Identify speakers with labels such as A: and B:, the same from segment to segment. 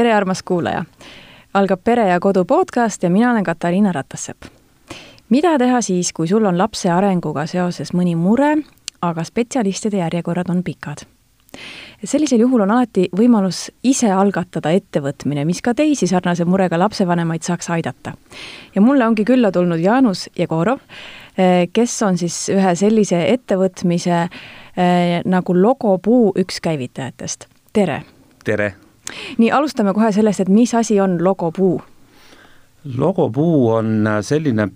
A: tere, armas kuulaja! algab Pere ja Kodu podcast ja mina olen Katariina Ratassepp. mida teha siis, kui sul on lapse arenguga seoses mõni mure, aga spetsialistide järjekorrad on pikad? sellisel juhul on alati võimalus ise algatada ettevõtmine, mis ka teisi sarnase murega lapsevanemaid saaks aidata. ja mulle ongi külla tulnud Jaanus Jegorov, eh, kes on siis ühe sellise ettevõtmise eh, nagu Logopuu üks käivitajatest. tere!
B: tere!
A: Nii, alustame kohe sellest, et mis asi on Logopuu?
B: logopuu on selline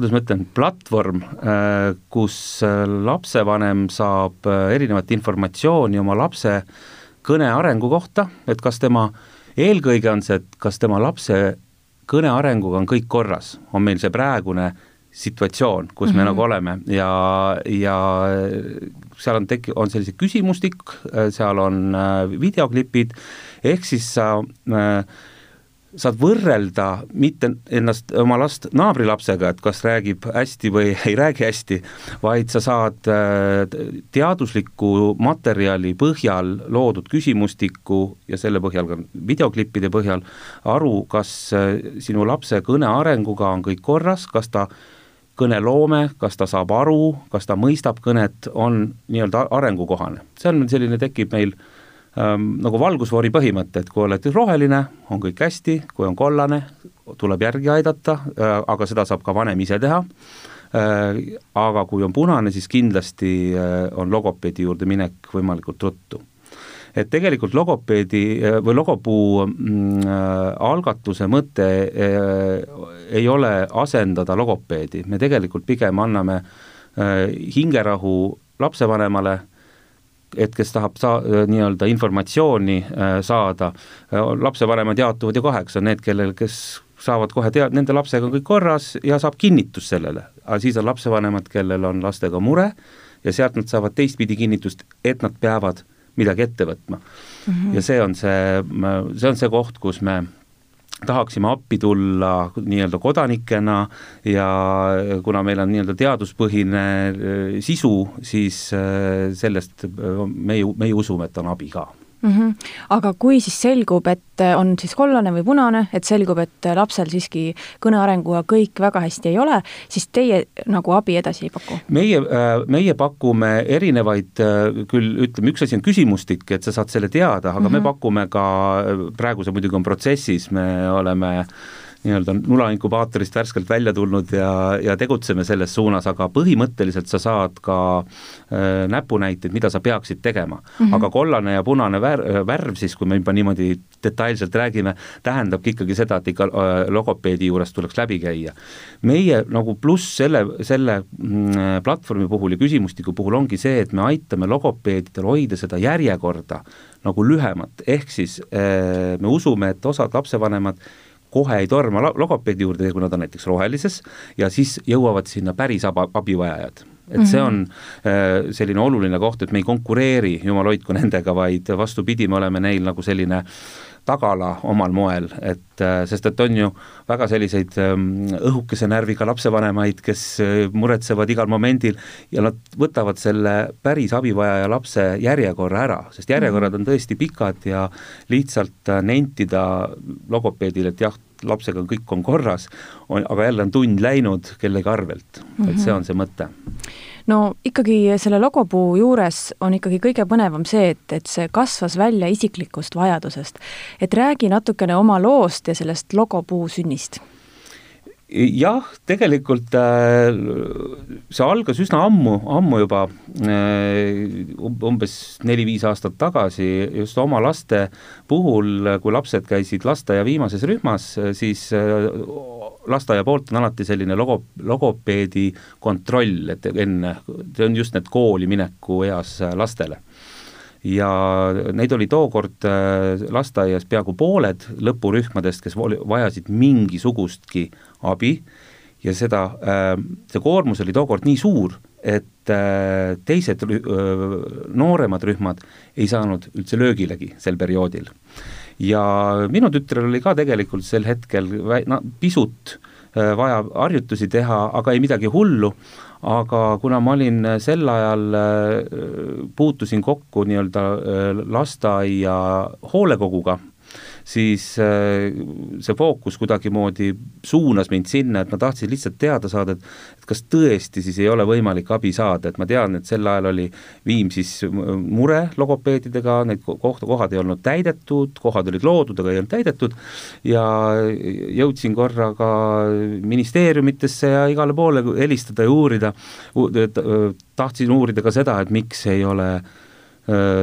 B: kuidas ma ütlen, platvorm, äh, kus äh, lapsevanem saab äh, erinevat informatsiooni oma lapse kõne arengu kohta, et kas tema, eelkõige on see, et kas tema lapse kõne arenguga on kõik korras, on meil see praegune situatsioon, kus mm -hmm. me nagu oleme ja, ja seal on tek-, on selline küsimustik, seal on videoklipid, ehk siis sa äh, saad võrrelda mitte ennast, oma last naabrilapsega, et kas räägib hästi või ei räägi hästi, vaid sa saad äh, teadusliku materjali põhjal loodud küsimustiku ja selle põhjal ka videoklippide põhjal aru, kas äh, sinu lapse kõne arenguga on kõik korras, kas ta kõneloome, kas ta saab aru, kas ta mõistab kõnet, on nii-öelda arengukohane. see on selline, tekib meil äh, ähm, nagu valgusfoori põhimõte, et kui oled roheline, on kõik hästi, kui on kollane, tuleb järgi aidata äh,, aga seda saab ka vanem ise teha äh,, aga kui on punane, siis kindlasti äh, on logopeedi juurde minek võimalikult ruttu et tegelikult logopeedi või logopuu mm, äh, algatuse mõte äh, ei ole asendada logopeedi, me tegelikult pigem anname äh, hingerahu lapsevanemale et kes tahab saa-, nii-öelda informatsiooni saada, lapsevanemad jaotuvad ju kaheks, on need, kellel, kes saavad kohe tea-, nende lapsega on kõik korras ja saab kinnitust sellele. aga siis on lapsevanemad, kellel on lastega mure ja sealt nad saavad teistpidi kinnitust, et nad peavad midagi ette võtma mm. -hmm. ja see on see, see on see koht, kus me tahaksime appi tulla nii-öelda kodanikena ja kuna meil on nii-öelda teaduspõhine äh, sisu, siis äh, sellest äh, meie, meie usume, et on abi ka
A: mm. -hmm. aga kui siis selgub, et on siis kollane või punane, et selgub, et lapsel siiski kõne arenguga kõik väga hästi ei ole, siis teie nagu abi edasi ei paku?
B: meie, äh, meie pakume erinevaid, äh, küll ütleme, üks asi on küsimustik, et sa saad selle teada, aga mm -hmm. me mhm. pakume ka, praegu see muidugi on protsessis, me oleme äh, nii-öelda nulainkubaatorist värskelt välja tulnud ja, ja tegutseme selles suunas, aga põhimõtteliselt sa saad ka äh, näpunäiteid, mida sa peaksid tegema mm. -hmm. aga kollane ja punane vär-, värv siis, kui me juba niimoodi detailselt räägime, tähendabki ikkagi seda, et ikka äh, logopeedi juures tuleks läbi käia. meie nagu pluss selle, selle mm, platvormi puhul ja küsimustiku puhul ongi see, et me aitame logopeedidel hoida seda järjekorda nagu lühemat, ehk siis äh, me usume, et osad lapsevanemad kohe ei torma logopeedi juurde, kui nad on näiteks rohelises, ja siis jõuavad sinna päris aba, abivajajad. Et see on äh, selline oluline koht, et me ei konkureeri, jumal hoidku nendega, vaid vastupidi, me oleme neil nagu selline tagala omal moel, et äh, sest et on ju väga selliseid ähm, õhukese närviga lapsevanemaid, kes äh, muretsevad igal momendil ja nad võtavad selle päris abivajaja lapse järjekorra ära, sest järjekorrad on tõesti pikad ja lihtsalt nentida logopeedile, et jah, lapsega kõik on korras, on, aga jälle on tund läinud kellegi arvelt. Et see on see mõte
A: no ikkagi selle logopuu juures on ikkagi kõige põnevam see, et, et see kasvas välja isiklikust vajadusest. et räägi natukene oma loost ja sellest logopuu sünnist
B: jah, tegelikult äh, see algas üsna ammu, ammu juba äh,, umbes neli-viis aastat tagasi, just oma laste puhul, kui lapsed käisid lasteaia viimases rühmas, siis äh, lasteaia poolt on alati selline logo, logopeedi kontroll, et enne, see on just need kooli mineku eas lastele. Ja neid oli tookord äh, lasteaias peaaegu pooled lõpurühmadest, kes vajasid mingisugustki abi ja seda, äh, see koormus oli tookord nii suur, et äh, teised nooremad rühmad ei saanud üldse löögilegi sel perioodil. ja minu tütrel oli ka tegelikult sel hetkel no, pisut vaja harjutusi teha, aga ei midagi hullu aga kuna ma olin äh, sel ajal, äh, puutusin kokku nii-öelda äh, lasteaia hoolekoguga, siis see fookus kuidagimoodi suunas mind sinna, et ma tahtsin lihtsalt teada saada, et et kas tõesti siis ei ole võimalik abi saada, et ma tean, et sel ajal oli Viimsis mure logopeedidega, need koht-, kohad ei olnud täidetud, kohad olid loodud, aga ei olnud täidetud, ja jõudsin korra ka ministeeriumitesse ja igale poole helistada ja uurida, tahtsin uurida ka seda, et miks ei ole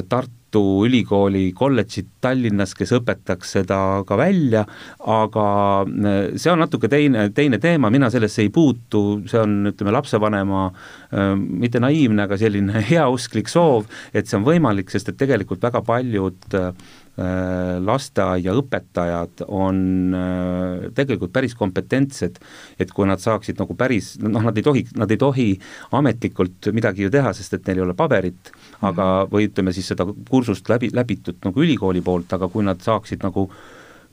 B: Tartu Tartu Ülikooli kolledžit Tallinnas, kes õpetaks seda ka välja, aga äh, see on natuke teine, teine teema, mina sellesse ei puutu, see on, ütleme, lapsevanema äh, mitte naiivne, aga selline heausklik soov, et see on võimalik, sest et tegelikult väga paljud äh, lasteaiaõpetajad on äh, tegelikult päris kompetentsed, et kui nad saaksid nagu päris, noh, nad ei tohi, nad ei tohi ametlikult midagi ju teha, sest et neil ei ole paberit, aga, mhm. või ütleme siis seda kursust läbi, läbitud nagu ülikooli poolt, aga kui nad saaksid nagu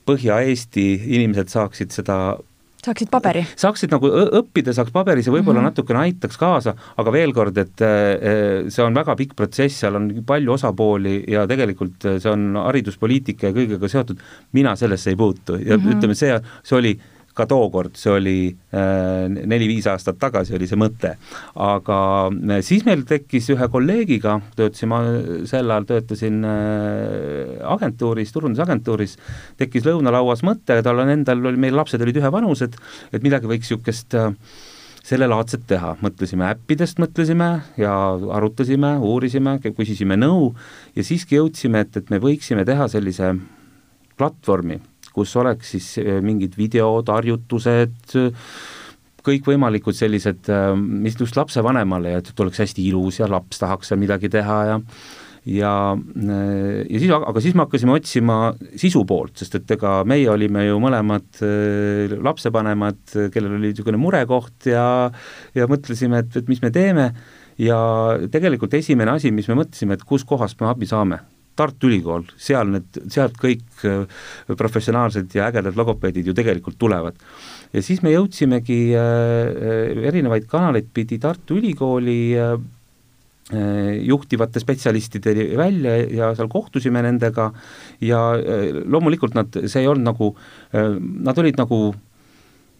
B: Põhja-Eesti inimesed saaksid seda
A: saaksid paberi?
B: saaksid nagu õppida, saaks paberis ja võib-olla mm -hmm. natukene aitaks kaasa, aga veel kord, et äh, see on väga pikk protsess, seal on palju osapooli ja tegelikult see on hariduspoliitika ja kõigega seotud, mina sellesse ei puutu ja mm -hmm. ütleme, see, see oli ka tookord, see oli äh, neli-viis aastat tagasi oli see mõte. aga äh, siis meil tekkis ühe kolleegiga, töötasin, ma sel ajal töötasin äh, agentuuris, turundusagentuuris, tekkis lõunalauas mõte, tal on endal, meil lapsed olid ühevanused, et midagi võiks niisugust sellelaadset teha, mõtlesime äppidest, mõtlesime ja arutasime, uurisime, küsisime nõu ja siiski jõudsime, et, et me võiksime teha sellise platvormi, kus oleks siis äh, mingid videod, harjutused, kõikvõimalikud sellised, äh, mis just lapsevanemale ja et oleks hästi ilus ja laps tahaks seal midagi teha ja ja, äh, ja siis, aga siis me hakkasime otsima sisu poolt, sest et ega meie olime ju mõlemad lapsevanemad, kellel oli niisugune murekoht ja ja mõtlesime, et, et mis me teeme. Ja tegelikult esimene asi, mis me mõtlesime, et kuskohast me abi saame Tartu Ülikool, seal need, sealt kõik äh, professionaalsed ja ägedad logopeedid ju tegelikult tulevad. ja siis me jõudsimegi äh, äh, erinevaid kanaleid pidi Tartu Ülikooli juhtivate spetsialistideni välja ja seal kohtusime nendega ja loomulikult nad, see ei olnud nagu, nad olid nagu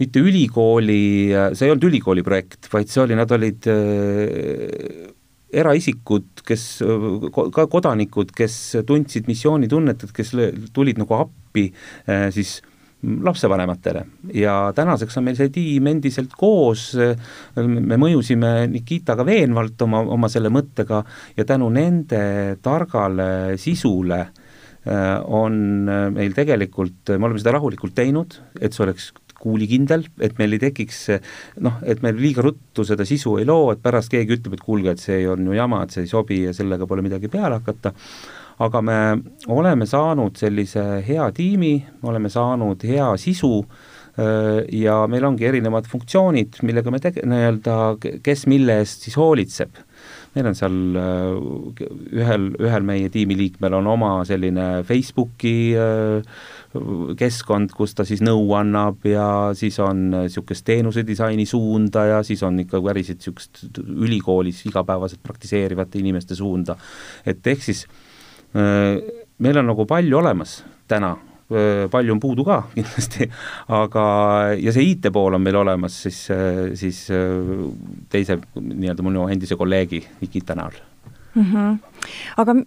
B: mitte ülikooli, see ei olnud ülikooli projekt, vaid see oli, nad olid eraisikud, kes, ka kodanikud, kes tundsid missioonitunnet, et kes tulid nagu appi eh, siis lapsevanematele. Ja tänaseks on meil see tiim endiselt koos, me mõjusime Nikitaga veenvalt oma, oma selle mõttega ja tänu nende targale sisule eh, on meil tegelikult, me oleme seda rahulikult teinud, et see oleks kuulikindel, et meil ei tekiks noh, et me liiga ruttu seda sisu ei loo, et pärast keegi ütleb, et kuulge, et see on ju jama, et see ei sobi ja sellega pole midagi peale hakata, aga me oleme saanud sellise hea tiimi, me oleme saanud hea sisu ja meil ongi erinevad funktsioonid, millega me tege-, nii-öelda, kes mille eest siis hoolitseb meil on seal ühel, ühel meie tiimiliikmel on oma selline Facebooki äh, keskkond, kus ta siis nõu annab ja siis on niisugust teenusedisaini suunda ja siis on ikka päriselt niisugust ülikoolis igapäevaselt praktiseerivate inimeste suunda. et ehk siis äh, meil on nagu palju olemas täna, äh, palju on puudu ka kindlasti, aga, ja see IT pool on meil olemas siis, siis teise nii-öelda minu endise kolleegi Nikita näol
A: mm. -hmm. aga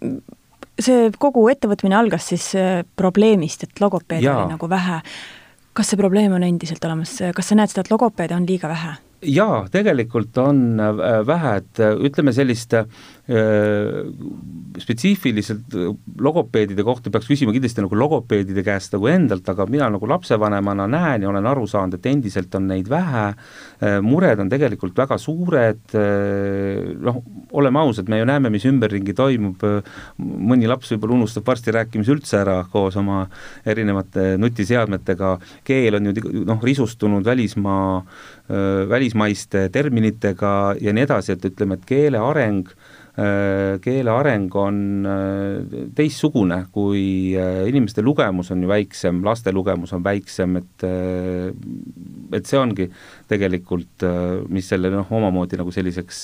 A: see kogu ettevõtmine algas siis probleemist, et logopeede oli nagu vähe. kas see probleem on endiselt olemas, kas sa näed seda, et logopeede on liiga vähe?
B: jaa, tegelikult on äh, vähe, et ütleme sellist spetsiifiliselt logopeedide kohta peaks küsima kindlasti nagu logopeedide käest nagu endalt, aga mina nagu lapsevanemana näen ja olen aru saanud, et endiselt on neid vähe, mured on tegelikult väga suured, noh, oleme ausad, me ju näeme, mis ümberringi toimub, mõni laps võib-olla unustab varsti rääkimise üldse ära koos oma erinevate nutiseadmetega, keel on ju noh, risustunud välismaa, välismaiste terminitega ja nii edasi, et ütleme, et keele areng Äh, keele areng on äh, teistsugune, kui äh, inimeste lugemus on ju väiksem, laste lugemus on väiksem, et et see ongi tegelikult, mis selle noh, omamoodi nagu selliseks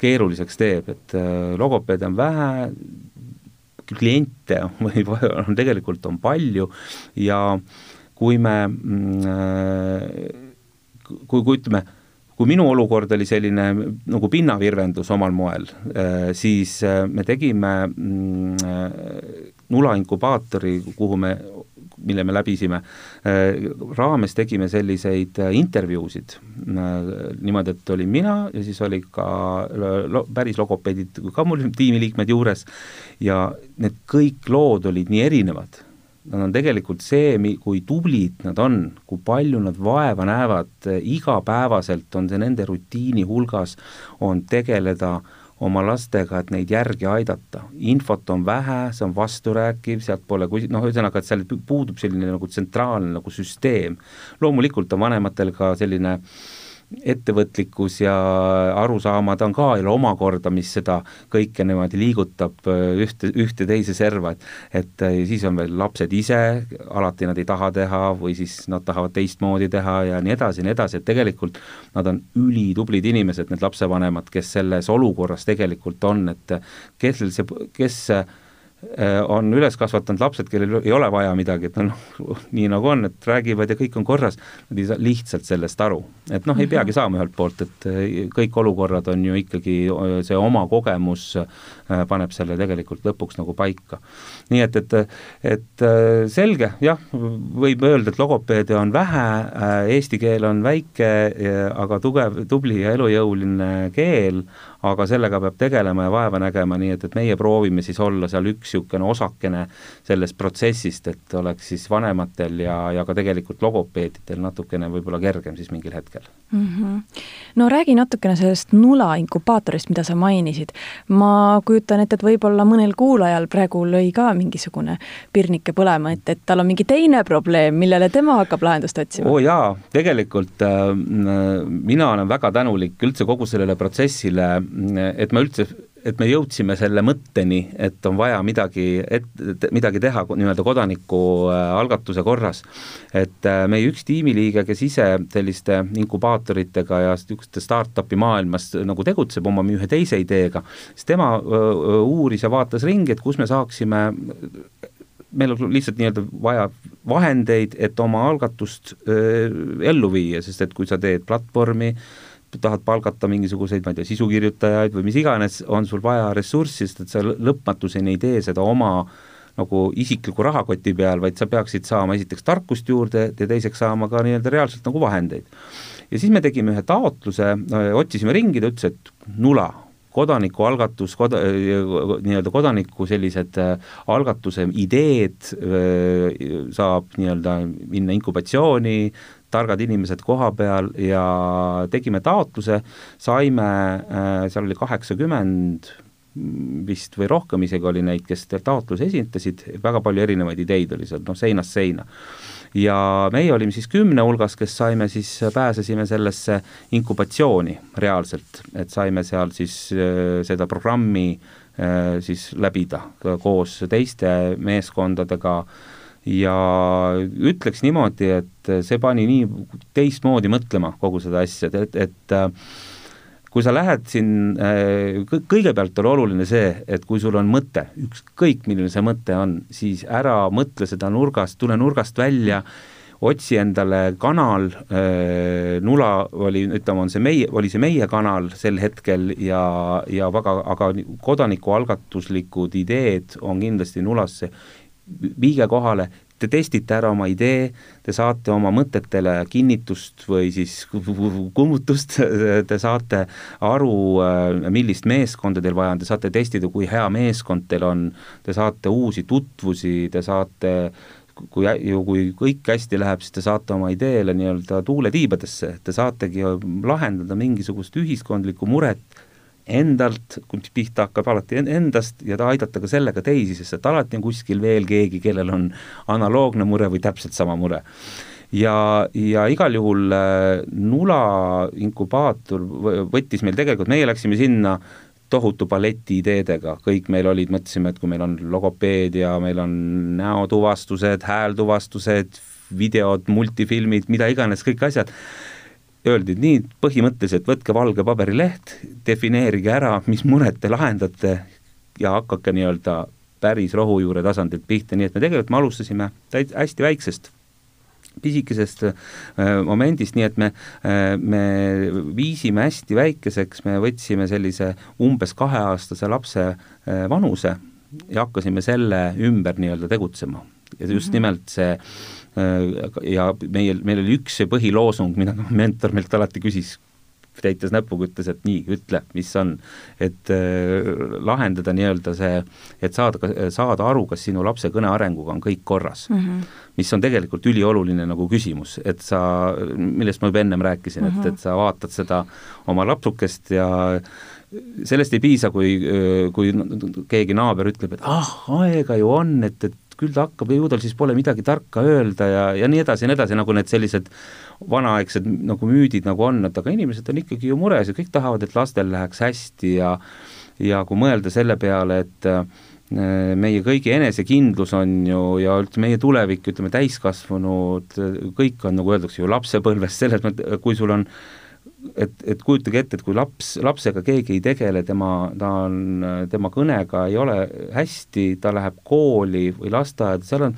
B: keeruliseks teeb, et logopeede on vähe, kliente või on tegelikult on palju ja kui me mm, kui, kui ütleme, kui minu olukord oli selline nagu pinnavirvendus omal moel, siis me tegime mm, nula inkubaatori, kuhu me mille me läbisime, raames tegime selliseid intervjuusid, niimoodi, et olin mina ja siis oli ka lo-, päris logopeedid, ka mul tiimiliikmed juures ja need kõik lood olid nii erinevad, nad on tegelikult see, kui tublid nad on, kui palju nad vaeva näevad, igapäevaselt on see nende rutiini hulgas, on tegeleda oma lastega, et neid järgi aidata. infot on vähe, see on vasturääkiv, sealt pole kusi-, noh, ühesõnaga, et seal puudub selline nagu tsentraalne nagu süsteem. loomulikult on vanematel ka selline äh, ettevõtlikkus ja arusaamad on ka jälle omakorda, mis seda kõike niimoodi liigutab äh, ühte, ühte teise serva, et et äh, siis on veel lapsed ise, alati nad ei taha teha või siis nad tahavad teistmoodi teha ja nii edasi ja nii edasi, et tegelikult nad on ülitublid inimesed, need lapsevanemad, kes selles olukorras tegelikult on, et kes see, kes Äh, on üles kasvatanud lapsed, kellel ei ole vaja midagi, et noh, nii nagu on, et räägivad ja kõik on korras, nad ei saa lihtsalt sellest aru. et noh, ei mhm. peagi saama ühelt poolt, et äh, kõik olukorrad on ju ikkagi, see oma kogemus äh, paneb selle tegelikult lõpuks nagu paika. nii et, et, et selge, jah, võib öelda, et logopeede on vähe, eesti keel on väike, aga tugev, tubli ja elujõuline keel, aga sellega peab tegelema ja vaeva nägema, nii et, et meie proovime siis olla seal üks niisugune osakene sellest protsessist, et oleks siis vanematel ja, ja ka tegelikult logopeedidel natukene võib-olla kergem siis mingil hetkel
A: mm. -hmm. no räägi natukene sellest nula inkubaatorist, mida sa mainisid. ma kujutan ette, et võib-olla mõnel kuulajal praegu lõi ka mingisugune pirnike põlema, et, et tal on mingi teine probleem, millele tema hakkab lahendust otsima.
B: oo jaa, tegelikult äh, mina olen väga tänulik üldse kogu sellele protsessile et me üldse et me jõudsime selle mõtteni, et on vaja midagi, et midagi teha nii-öelda kodanikualgatuse korras. et äh, meie üks tiimiliige, kes ise selliste inkubaatoritega ja niisuguste startup'i maailmas nagu tegutseb oma ühe teise ideega, siis tema uuris ja vaatas ringi, et kus me saaksime meil on lihtsalt nii-öelda vaja vahendeid, et oma algatust öö, ellu viia, sest et kui sa teed platvormi, tahad palgata mingisuguseid, ma ei tea, sisukirjutajaid või mis iganes, on sul vaja ressurssi, sest et sa lõpmatuseni ei tee seda oma nagu isikliku rahakoti peal, vaid sa peaksid saama esiteks tarkust juurde ja teiseks saama ka nii-öelda reaalselt nagu vahendeid. ja siis me tegime ühe taotluse, otsisime ringi, ta ütles, et nula, kodanikualgatus, koda-, nii-öelda kodaniku sellised äh, algatuse ideed äh, saab nii-öelda minna inkubatsiooni, targad inimesed koha peal ja tegime taotluse, saime, äh, seal oli kaheksakümmend vist või rohkem isegi oli neid, kes taotluse esitasid, väga palju erinevaid ideid oli seal, noh, seinast seina. ja meie olime siis kümne hulgas, kes saime siis, pääsesime sellesse inkubatsiooni reaalselt, et saime seal siis äh, seda programmi äh, siis läbida koos teiste meeskondadega ja ütleks niimoodi, et see pani nii teistmoodi mõtlema kogu seda asja, et, et, äh, kui sa lähed siin, äh, kõigepealt on oluline see, et kui sul on mõte, ükskõik milline see mõte on, siis ära mõtle seda nurgast, tule nurgast välja, otsi endale kanal, äh, nula oli, ütleme, on see meie, oli see meie kanal sel hetkel ja, ja väga, aga kodanikualgatuslikud ideed on kindlasti nulasse viige kohale, te testite ära oma idee, te saate oma mõtetele kinnitust või siis kummutust, te saate aru, millist meeskonda teil vaja on, te saate testida, kui hea meeskond teil on, te saate uusi tutvusi, te saate kui ju, kui kõik hästi läheb, siis te saate oma ideele nii-öelda tuule tiibadesse, te saategi lahendada mingisugust ühiskondlikku muret endalt, kui pihta hakkab alati endast ja ta aidata ka sellega teisi, sest et alati on kuskil veel keegi, kellel on analoogne mure või täpselt sama mure. ja, ja igal juhul äh, Nula inkubaator võttis meil tegelikult, meie läksime sinna tohutu paleti ideedega, kõik meil olid, mõtlesime, et kui meil on logopeedia, meil on näotuvastused, häältuvastused, videod, multifilmid, mida iganes, kõik asjad öeldi nii põhimõtteliselt, võtke valge paberileht, defineerige ära, mis mured te lahendate ja hakake nii-öelda päris rohujuure tasandilt pihta, nii et me tegelikult, me alustasime täit-, hästi väiksest pisikesest äh, momendist, nii et me äh,, me viisime hästi väikeseks, me võtsime sellise umbes kaheaastase lapse äh, vanuse ja hakkasime selle ümber nii-öelda tegutsema. Ja just -hmm. nimelt see äh, ja meil, meil oli üks põhiloosung, mida mentor meilt alati küsis, täites näpuga, ütles, et nii, ütle, mis on. et äh, lahendada nii-öelda see, et saada, saada aru, kas sinu lapse kõne arenguga on kõik korras mm. -hmm. mis on tegelikult ülioluline nagu küsimus, et sa, millest ma juba ennem rääkisin mm, -hmm. et, mhm. et sa vaatad seda oma lapsukest ja sellest ei piisa, kui, kui keegi naaber ütleb, et ah, aega ju on, et, et küll ta hakkab ja ju tal siis pole midagi tarka öelda ja, ja nii edasi ja nii edasi, nagu need sellised vanaaegsed nagu müüdid nagu on, et aga inimesed on ikkagi ju mures ja kõik tahavad, et lastel läheks hästi ja ja kui mõelda selle peale, et äh, meie kõigi enesekindlus on ju ja üldse meie tulevik, ütleme täiskasvanud, kõik on, nagu öeldakse ju, lapsepõlves, selles mõttes, kui sul on et, et kujutage ette, et kui laps, lapsega keegi ei tegele, tema, ta on, tema kõnega ei ole hästi, ta läheb kooli või lasteaeda, seal on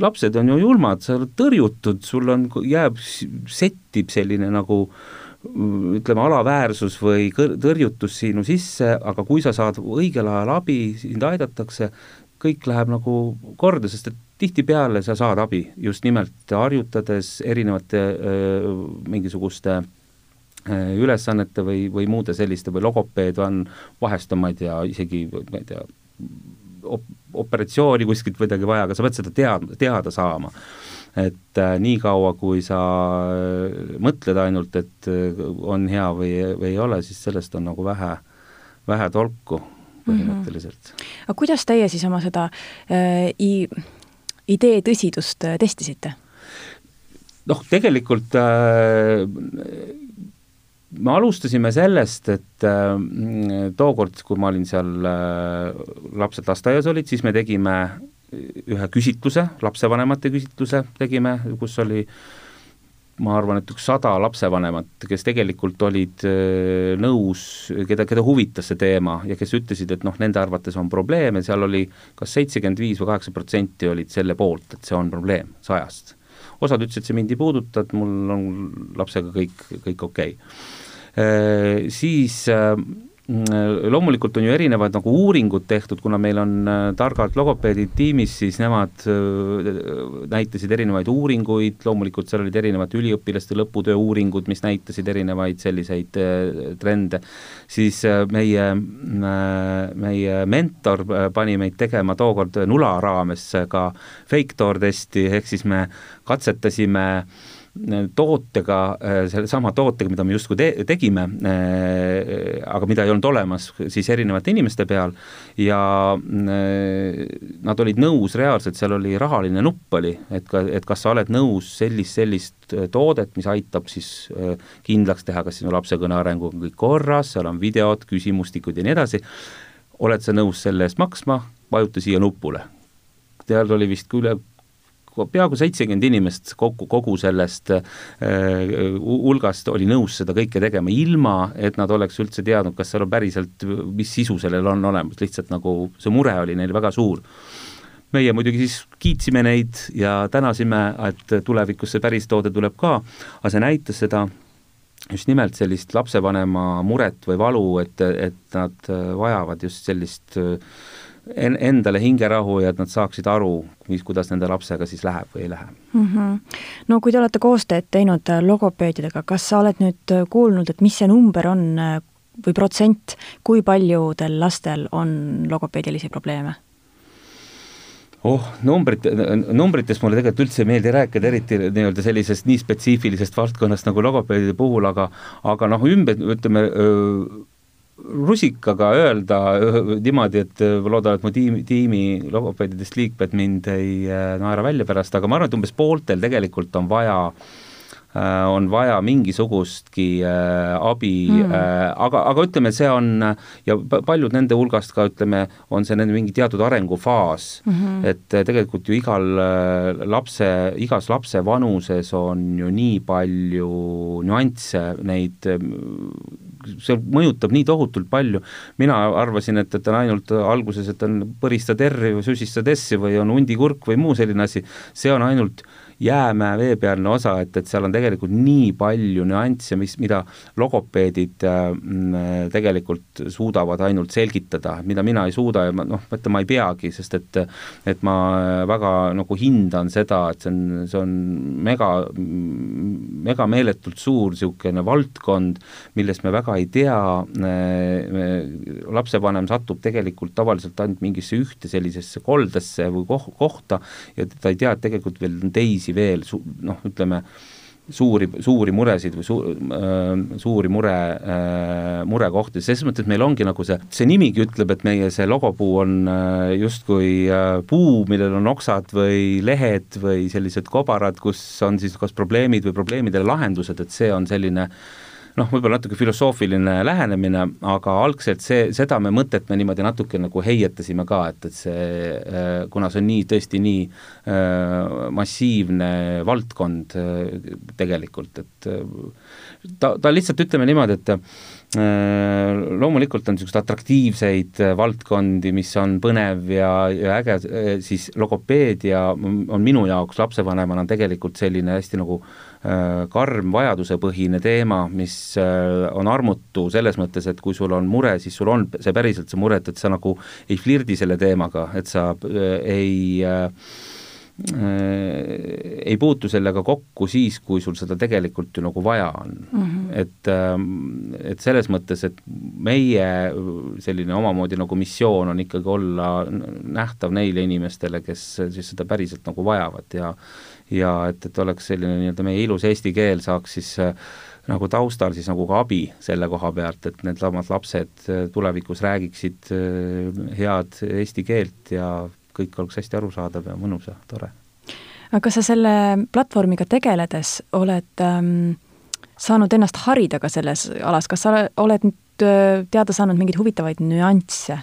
B: lapsed on ju julmad, sa oled tõrjutud, sul on, jääb, settib selline nagu ütleme, alaväärsus või tõrjutus sinu sisse, aga kui sa saad õigel ajal abi, sind aidatakse, kõik läheb nagu korda, sest et tihtipeale sa saad abi just nimelt harjutades erinevate öö, mingisuguste öö, ülesannete või, või muude selliste või logopeed on vahest on, ma ei tea, isegi ma ei tea, op-, operatsiooni kuskilt midagi vaja, aga sa pead seda tead-, teada saama. et äh, niikaua, kui sa äh, mõtled ainult, et äh, on hea või, või ei ole, siis sellest on nagu vähe, vähe tolku põhimõtteliselt mm.
A: -hmm. aga kuidas teie siis oma seda äh, i-, idee tõsidust äh, testisite?
B: noh, tegelikult äh, me alustasime sellest, et äh, tookord, kui ma olin seal äh,, lapsed lasteaias olid, siis me tegime ühe küsitluse, lapsevanemate küsitluse tegime, kus oli ma arvan, et üks sada lapsevanemat, kes tegelikult olid äh, nõus, keda, keda huvitas see teema ja kes ütlesid, et noh, nende arvates on probleeme, seal oli kas seitsekümmend viis või kaheksa protsenti olid selle poolt, et see on probleem sajast. osad ütlesid, see mind ei puuduta, et mul on lapsega kõik, kõik okei okay siis äh, loomulikult on ju erinevad nagu uuringud tehtud, kuna meil on äh, targad logopeedid tiimis, siis nemad näitasid erinevaid uuringuid, loomulikult seal olid erinevad üliõpilaste lõputöö uuringud, mis näitasid erinevaid selliseid trende, siis meie, meie mentor pani meid tegema tookord nula raames ka fake door testi, ehk siis me katsetasime äh, tootega, äh, sellesama tootega, mida me justkui te-, tegime, äh, aga mida ei olnud olemas siis erinevate inimeste peal ja äh, nad olid nõus reaalselt, seal oli rahaline nupp oli, et ka, et kas sa oled nõus sellist, sellist toodet, mis aitab siis kindlaks teha, kas sinu lapse kõne arenguga on kõik korras, seal on videod, küsimustikud ja nii edasi, oled sa nõus selle eest maksma, vajuta siia nupule. Seal oli vist üle peaaegu seitsekümmend inimest kokku, kogu sellest äh, hulgast oli nõus seda kõike tegema, ilma et nad oleks üldse teadnud, kas seal on päriselt, mis sisu sellel on olemas, lihtsalt nagu see mure oli neil väga suur. Meie muidugi siis kiitsime neid ja tänasime, et tulevikus see päris toode tuleb ka, aga see näitas seda just nimelt sellist lapsevanema muret või valu, et, et nad vajavad just sellist äh, en-, endale hingerahu ja et nad saaksid aru, mis, kuidas nende lapsega siis läheb või ei lähe mm.
A: -hmm. no kui te olete koostööd teinud äh, logopeedidega, kas sa oled nüüd äh, kuulnud, et mis see number on äh, või protsent, kui paljudel lastel on logopeedilisi probleeme?
B: oh, numbrit, numbritest mulle tegelikult üldse ei meeldi rääkida, eriti nii-öelda sellisest nii spetsiifilisest valdkonnast nagu logopeedide puhul, aga aga noh, ümber, ütleme öö, rusikaga öelda niimoodi, et loodan, et mu tiimi, tiimi logopeedidest liikmed mind ei äh, naera välja pärast, aga ma arvan, et umbes pooltel tegelikult on vaja äh, on vaja mingisugustki äh, abi mm., äh, aga, aga ütleme, see on ja paljud nende hulgast ka ütleme, on see nende mingi teatud arengufaas mm, -hmm. et äh, tegelikult ju igal äh, lapse, igas lapse vanuses on ju nii palju nüansse, neid see mõjutab nii tohutult palju, mina arvasin, et, et on ainult alguses, et on põristad R-i või süsistad S-i või on hundikurk või muu selline asi, see on ainult jäämäe veepealne osa, et, et seal on tegelikult nii palju nüansse, mis, mida logopeedid äh, tegelikult suudavad ainult selgitada, mida mina ei suuda ja ma noh, mõtle ma ei peagi, sest et et ma väga nagu hindan seda, et see on, see on mega, mega meeletult suur niisugune valdkond, millest me väga ei tea, lapsevanem satub tegelikult tavaliselt ainult mingisse ühte sellisesse koldesse või koh-, kohta ja ta ei tea, et tegelikult veel on teisi teisi veel su-, noh, ütleme, suuri, suuri muresid või su-, äh, suuri mure äh,, murekohti, selles mõttes meil ongi nagu see, see nimigi ütleb, et meie see logopuu on äh, justkui puu, millel on oksad või lehed või sellised kobarad, kus on siis kas probleemid või probleemidele lahendused, et see on selline äh, noh, võib-olla natuke filosoofiline lähenemine, aga algselt see, seda me mõtet me niimoodi natuke nagu heietasime ka, et, et see, äh, kuna see on nii, tõesti nii äh, massiivne valdkond äh, tegelikult, et ta, ta lihtsalt ütleme niimoodi, et loomulikult on niisuguseid atraktiivseid valdkondi, mis on põnev ja, ja äge, siis logopeedia on minu jaoks lapsevanemana tegelikult selline hästi nagu äh, Äh, karm vajadusepõhine teema, mis äh, on armutu selles mõttes, et kui sul on mure, siis sul on see päriselt see mure, et, et sa nagu ei flirdi selle teemaga, et sa äh, ei äh, ei puutu sellega kokku siis, kui sul seda tegelikult ju nagu vaja on mm. -hmm. et, ähm, et selles mõttes, et meie selline omamoodi nagu missioon on ikkagi olla nähtav neile inimestele, kes siis seda päriselt nagu vajavad ja ja et, et oleks selline nii-öelda meie ilus eesti keel saaks siis äh, nagu taustal siis nagu ka abi selle koha pealt, et needsamad lapsed äh, tulevikus räägiksid äh, head eesti keelt ja kõik oleks hästi arusaadav ja mõnus ja tore.
A: aga kas sa selle platvormiga tegeledes oled ähm, saanud ennast harida ka selles alas, kas sa oled nüüd teada saanud mingeid huvitavaid nüansse,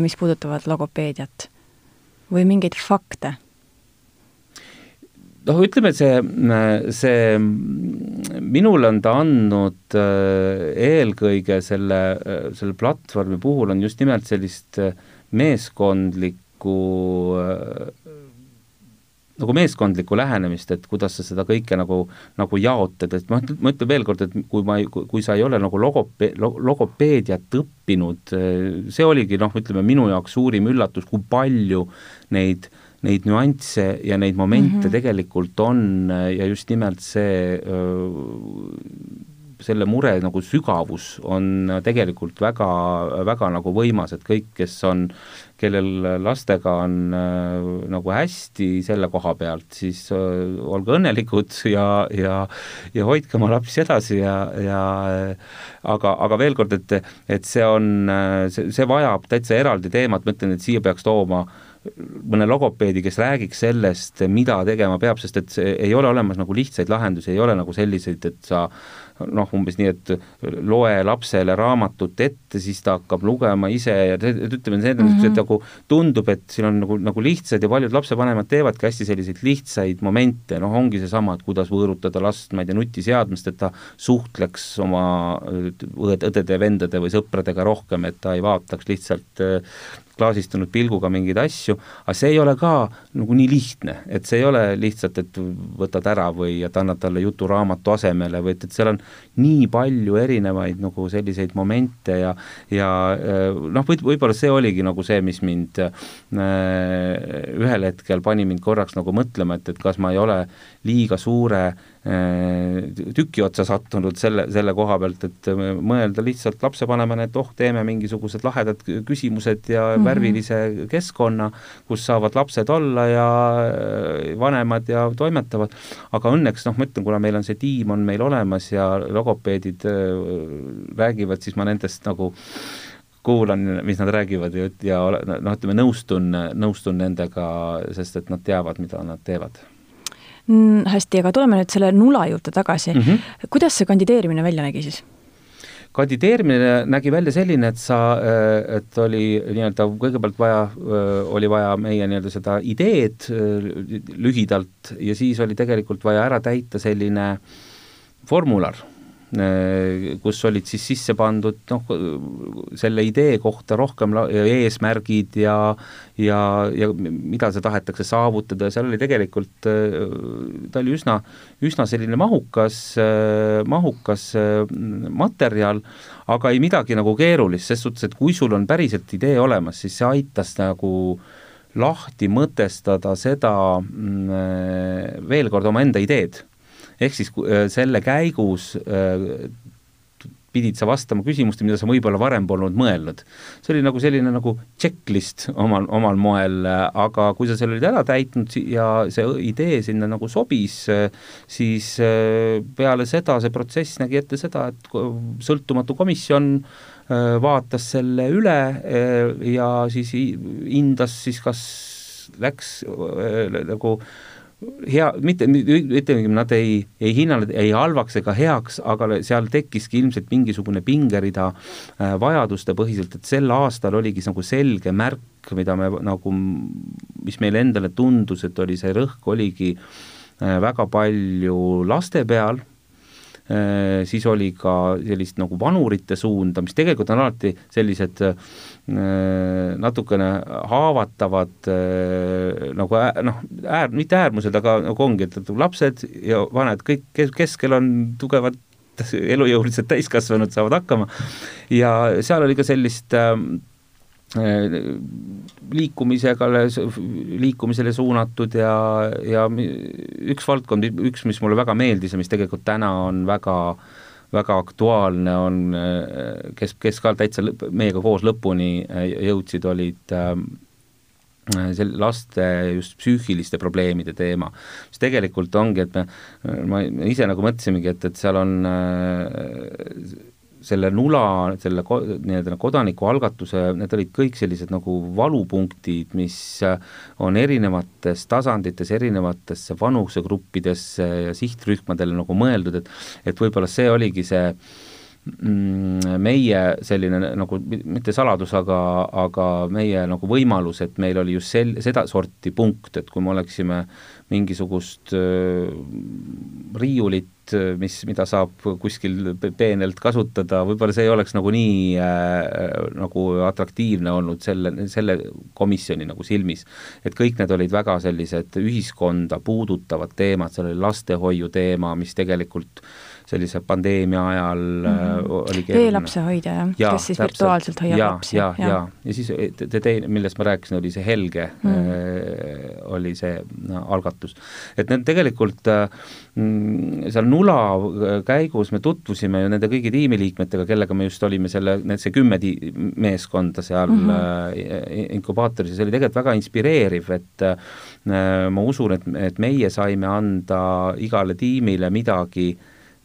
A: mis puudutavad logopeediat või mingeid fakte?
B: noh, ütleme, et see, see, minule on ta andnud äh, eelkõige selle, selle platvormi puhul on just nimelt sellist meeskondlikku nagu meeskondlikku lähenemist, et kuidas sa seda kõike nagu, nagu jaotad, et ma, ma ütlen veel kord, et kui ma, kui sa ei ole nagu logope-, logopeediat õppinud, see oligi noh, ütleme minu jaoks suurim üllatus, kui palju neid äh, neid nüansse ja neid momente mm -hmm. tegelikult on ja just nimelt see selle mure nagu sügavus on tegelikult väga, väga nagu võimas, et kõik, kes on, kellel lastega on äh, nagu hästi selle koha pealt, siis äh, olge õnnelikud ja, ja ja hoidke oma lapsi edasi ja, ja aga, aga veel kord, et, et see on, see, see vajab täitsa eraldi teemat, ma ütlen, et siia peaks tooma äh, mõne logopeedi, kes räägiks sellest, mida tegema peab, sest et see ei ole olemas nagu lihtsaid lahendusi, ei ole nagu selliseid, et sa noh, umbes nii, et loe lapsele raamatut ette, siis ta hakkab lugema ise ja ütleme, need on niisugused mm -hmm. nagu tundub, et siin on nagu, nagu lihtsad ja paljud lapsevanemad teevadki hästi selliseid lihtsaid momente, noh, ongi seesama, et kuidas võõrutada last, ma ei tea, nutiseadmest, et ta suhtleks oma õdede, vendade või sõpradega rohkem, et ta ei vaataks lihtsalt klaasistunud pilguga mingeid asju, aga see ei ole ka nagu nii lihtne, et see ei ole lihtsalt, et võtad ära või et annad talle juturaamatu asemele või et, et seal on nii palju erinevaid nagu selliseid momente ja ja noh, võib, võib-olla see oligi nagu see, mis mind äh, ühel hetkel pani mind korraks nagu mõtlema, et, et kas ma ei ole liiga suure äh, tüki otsa sattunud selle, selle koha pealt, et mõelda lihtsalt lapsevanemana, et oh, teeme mingisugused lahedad küsimused ja mm -hmm. värvilise keskkonna, kus saavad lapsed olla ja äh, vanemad ja toimetavad, aga õnneks noh, ma ütlen, kuna meil on see tiim on meil olemas ja logopeedid äh, räägivad, siis ma nendest nagu kuulan, mis nad räägivad ja, ja noh, ütleme nõustun, nõustun nendega, sest et nad teavad, mida nad teevad
A: mm,. hästi, aga tuleme nüüd selle nula juurde tagasi mm. -hmm. kuidas see kandideerimine välja nägi siis?
B: kandideerimine nägi välja selline, et sa, et oli nii-öelda kõigepealt vaja, oli vaja meie nii-öelda seda ideed lühidalt ja siis oli tegelikult vaja ära täita selline formular kus olid siis sisse pandud noh, selle idee kohta rohkem eesmärgid ja ja, ja mida see tahetakse saavutada ja seal oli tegelikult, ta oli üsna, üsna selline mahukas, mahukas materjal, aga ei midagi nagu keerulist, ses suhtes, et kui sul on päriselt idee olemas, siis see aitas nagu lahti mõtestada seda mm, veel kord oma enda ideed ehk siis äh, selle käigus äh, pidid sa vastama küsimustele, mida sa võib-olla varem polnud mõelnud. see oli nagu selline nagu checklist omal, omal moel, aga kui sa selle olid ära täitnud ja see idee sinna nagu sobis, siis äh, peale seda see protsess nägi ette seda, et sõltumatu komisjon vaatas selle üle ja siis hindas siis kas läks nagu äh, hea, mitte, ütleme, nad ei, ei hinnanud ei halvaks ega heaks, aga seal tekkiski ilmselt mingisugune pingerida äh, vajaduste põhiselt, et sel aastal oligi nagu selge märk, mida me nagu, mis meile endale tundus, et oli see rõhk, oligi äh, väga palju laste peal siis oli ka sellist nagu vanurite suunda, mis tegelikult on alati sellised äh, natukene haavatavad äh, nagu noh, äär, mitte äärmused, aga nagu ongi, et lapsed ja vanad, kõik keskel on tugevad elujõulised täiskasvanud saavad hakkama. Ja seal oli ka sellist äh, liikumisega, liikumisele suunatud ja, ja üks valdkond, üks, mis mulle väga meeldis ja mis tegelikult täna on väga väga aktuaalne on, kes, kes ka täitsa lõp, meiega koos lõpuni jõudsid, olid äh, sel-, laste just psüühiliste probleemide teema, mis tegelikult ongi, et me, ma ise nagu mõtlesimegi, et, et seal on äh, selle nula, selle nii-öelda kodanikualgatuse, need olid kõik sellised nagu valupunktid, mis on erinevates tasandites, erinevatesse vanusegruppidesse ja sihtrühmadele nagu mõeldud, et et võib-olla see oligi see meie selline nagu mitte saladus, aga, aga meie nagu võimalus, et meil oli just sel-, sedasorti punkt, et kui me oleksime mingisugust äh, riiulit mis, mida saab kuskil peenelt kasutada, võib-olla see ei oleks nagu nii äh, nagu atraktiivne olnud selle, selle komisjoni nagu silmis. et kõik need olid väga sellised ühiskonda puudutavad teemad, seal oli lastehoiu teema, mis tegelikult sellise pandeemia ajal mm -hmm. oli keeruline.
A: e-lapsehoidja jah ja,, kes siis täpselt. virtuaalselt hoiab
B: ja,
A: lapsi.
B: ja, ja, ja., ja siis te teine, millest ma rääkisin, oli see Helge mm, -hmm. oli see no, algatus. et need tegelikult äh, Mm, seal Nula käigus me tutvusime ju nende kõigi tiimiliikmetega, kellega me just olime selle, need, see kümme ti-, meeskonda seal mm -hmm. inkubaatoris ja see oli tegelikult väga inspireeriv, et ma usun, et, et meie saime anda igale tiimile midagi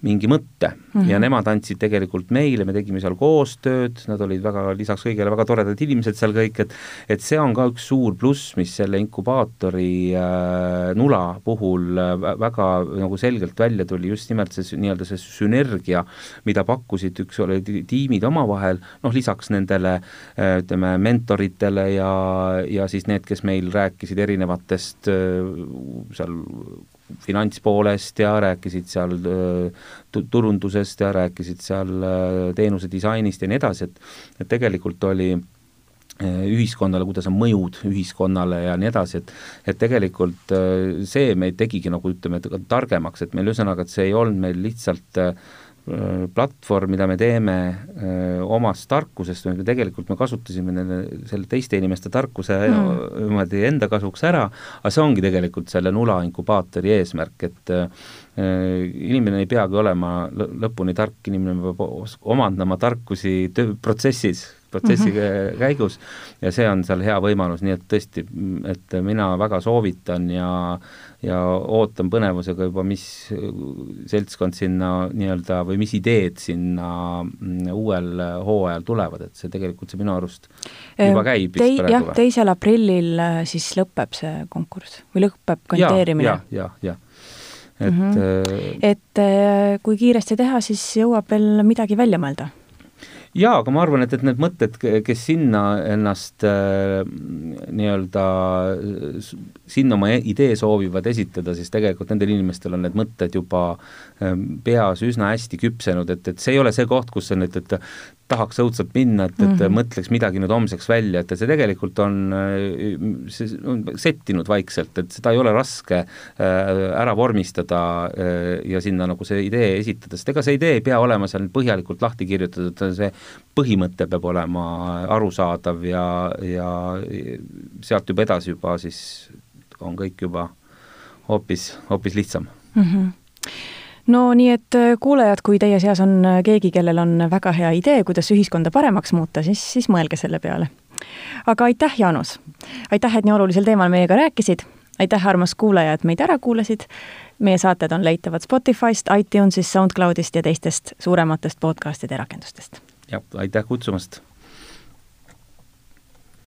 B: mingi mõtte mm -hmm. ja nemad andsid tegelikult meile, me tegime seal koostööd, nad olid väga, lisaks kõigele väga toredad inimesed seal kõik, et et see on ka üks suur pluss, mis selle inkubaatori äh, nula puhul äh, väga nagu selgelt välja tuli, just nimelt see nii-öelda see sünergia, mida pakkusid, üks oli tiimid omavahel, noh lisaks nendele äh, ütleme, mentoritele ja, ja siis need, kes meil rääkisid erinevatest äh, seal finantspoolest ja rääkisid seal turundusest ja rääkisid seal teenuse disainist ja nii edasi, et et tegelikult oli ühiskonnale, kuidas on mõjud ühiskonnale ja nii edasi, et et tegelikult see meid tegigi nagu ütleme, targemaks, et meil ühesõnaga, et see ei olnud meil lihtsalt Äh, platvorm, mida me teeme öö, äh, omast tarkusest, me tegelikult me kasutasime nende, selle teiste inimeste tarkuse mm. niimoodi enda kasuks ära, aga see ongi tegelikult selle nula inkubaatori eesmärk, et öö, äh, inimene ei peagi olema lõpuni tark, inimene peab omandama tarkusi töö, protsessis protsessi mm -hmm. käigus ja see on seal hea võimalus, nii et tõesti, et mina väga soovitan ja ja ootan põnevusega juba, mis seltskond sinna nii-öelda või mis ideed sinna mm, uuel hooajal tulevad, et see tegelikult see minu arust juba käib
A: Tei, jah, teisel aprillil äh, siis lõpeb see konkurss või lõpeb kandideerimine ja,?
B: jah, jah, jah et mm -hmm.
A: et äh, kui kiiresti teha, siis jõuab veel midagi välja mõelda
B: jaa, aga ma arvan, et, et need mõtted, kes sinna ennast äh, nii-öelda, sinna oma idee soovivad esitada, siis tegelikult nendel inimestel on need mõtted juba äh, peas üsna hästi küpsenud, et, et see ei ole see koht, kus sa nüüd, et tahaks õudselt minna, et, et mm -hmm. mõtleks midagi nüüd homseks välja, et see tegelikult on, see on settinud vaikselt, et seda ei ole raske äh, ära vormistada äh, ja sinna nagu see idee esitada, sest ega see idee ei pea olema seal põhjalikult lahti kirjutatud, see põhimõte peab olema arusaadav ja, ja sealt juba edasi juba siis on kõik juba hoopis, hoopis lihtsam mm. -hmm
A: no nii et äh, kuulajad, kui teie seas on äh, keegi, kellel on väga hea idee, kuidas ühiskonda paremaks muuta, siis, siis mõelge selle peale. aga aitäh, Jaanus! aitäh, et nii olulisel teemal meiega rääkisid, aitäh, armas kuulaja, et meid ära kuulasid, meie saated on leitavad Spotify'st, iTunes'ist, SoundCloud'ist ja teistest suurematest podcast'ide rakendustest.
B: jah, aitäh kutsumast!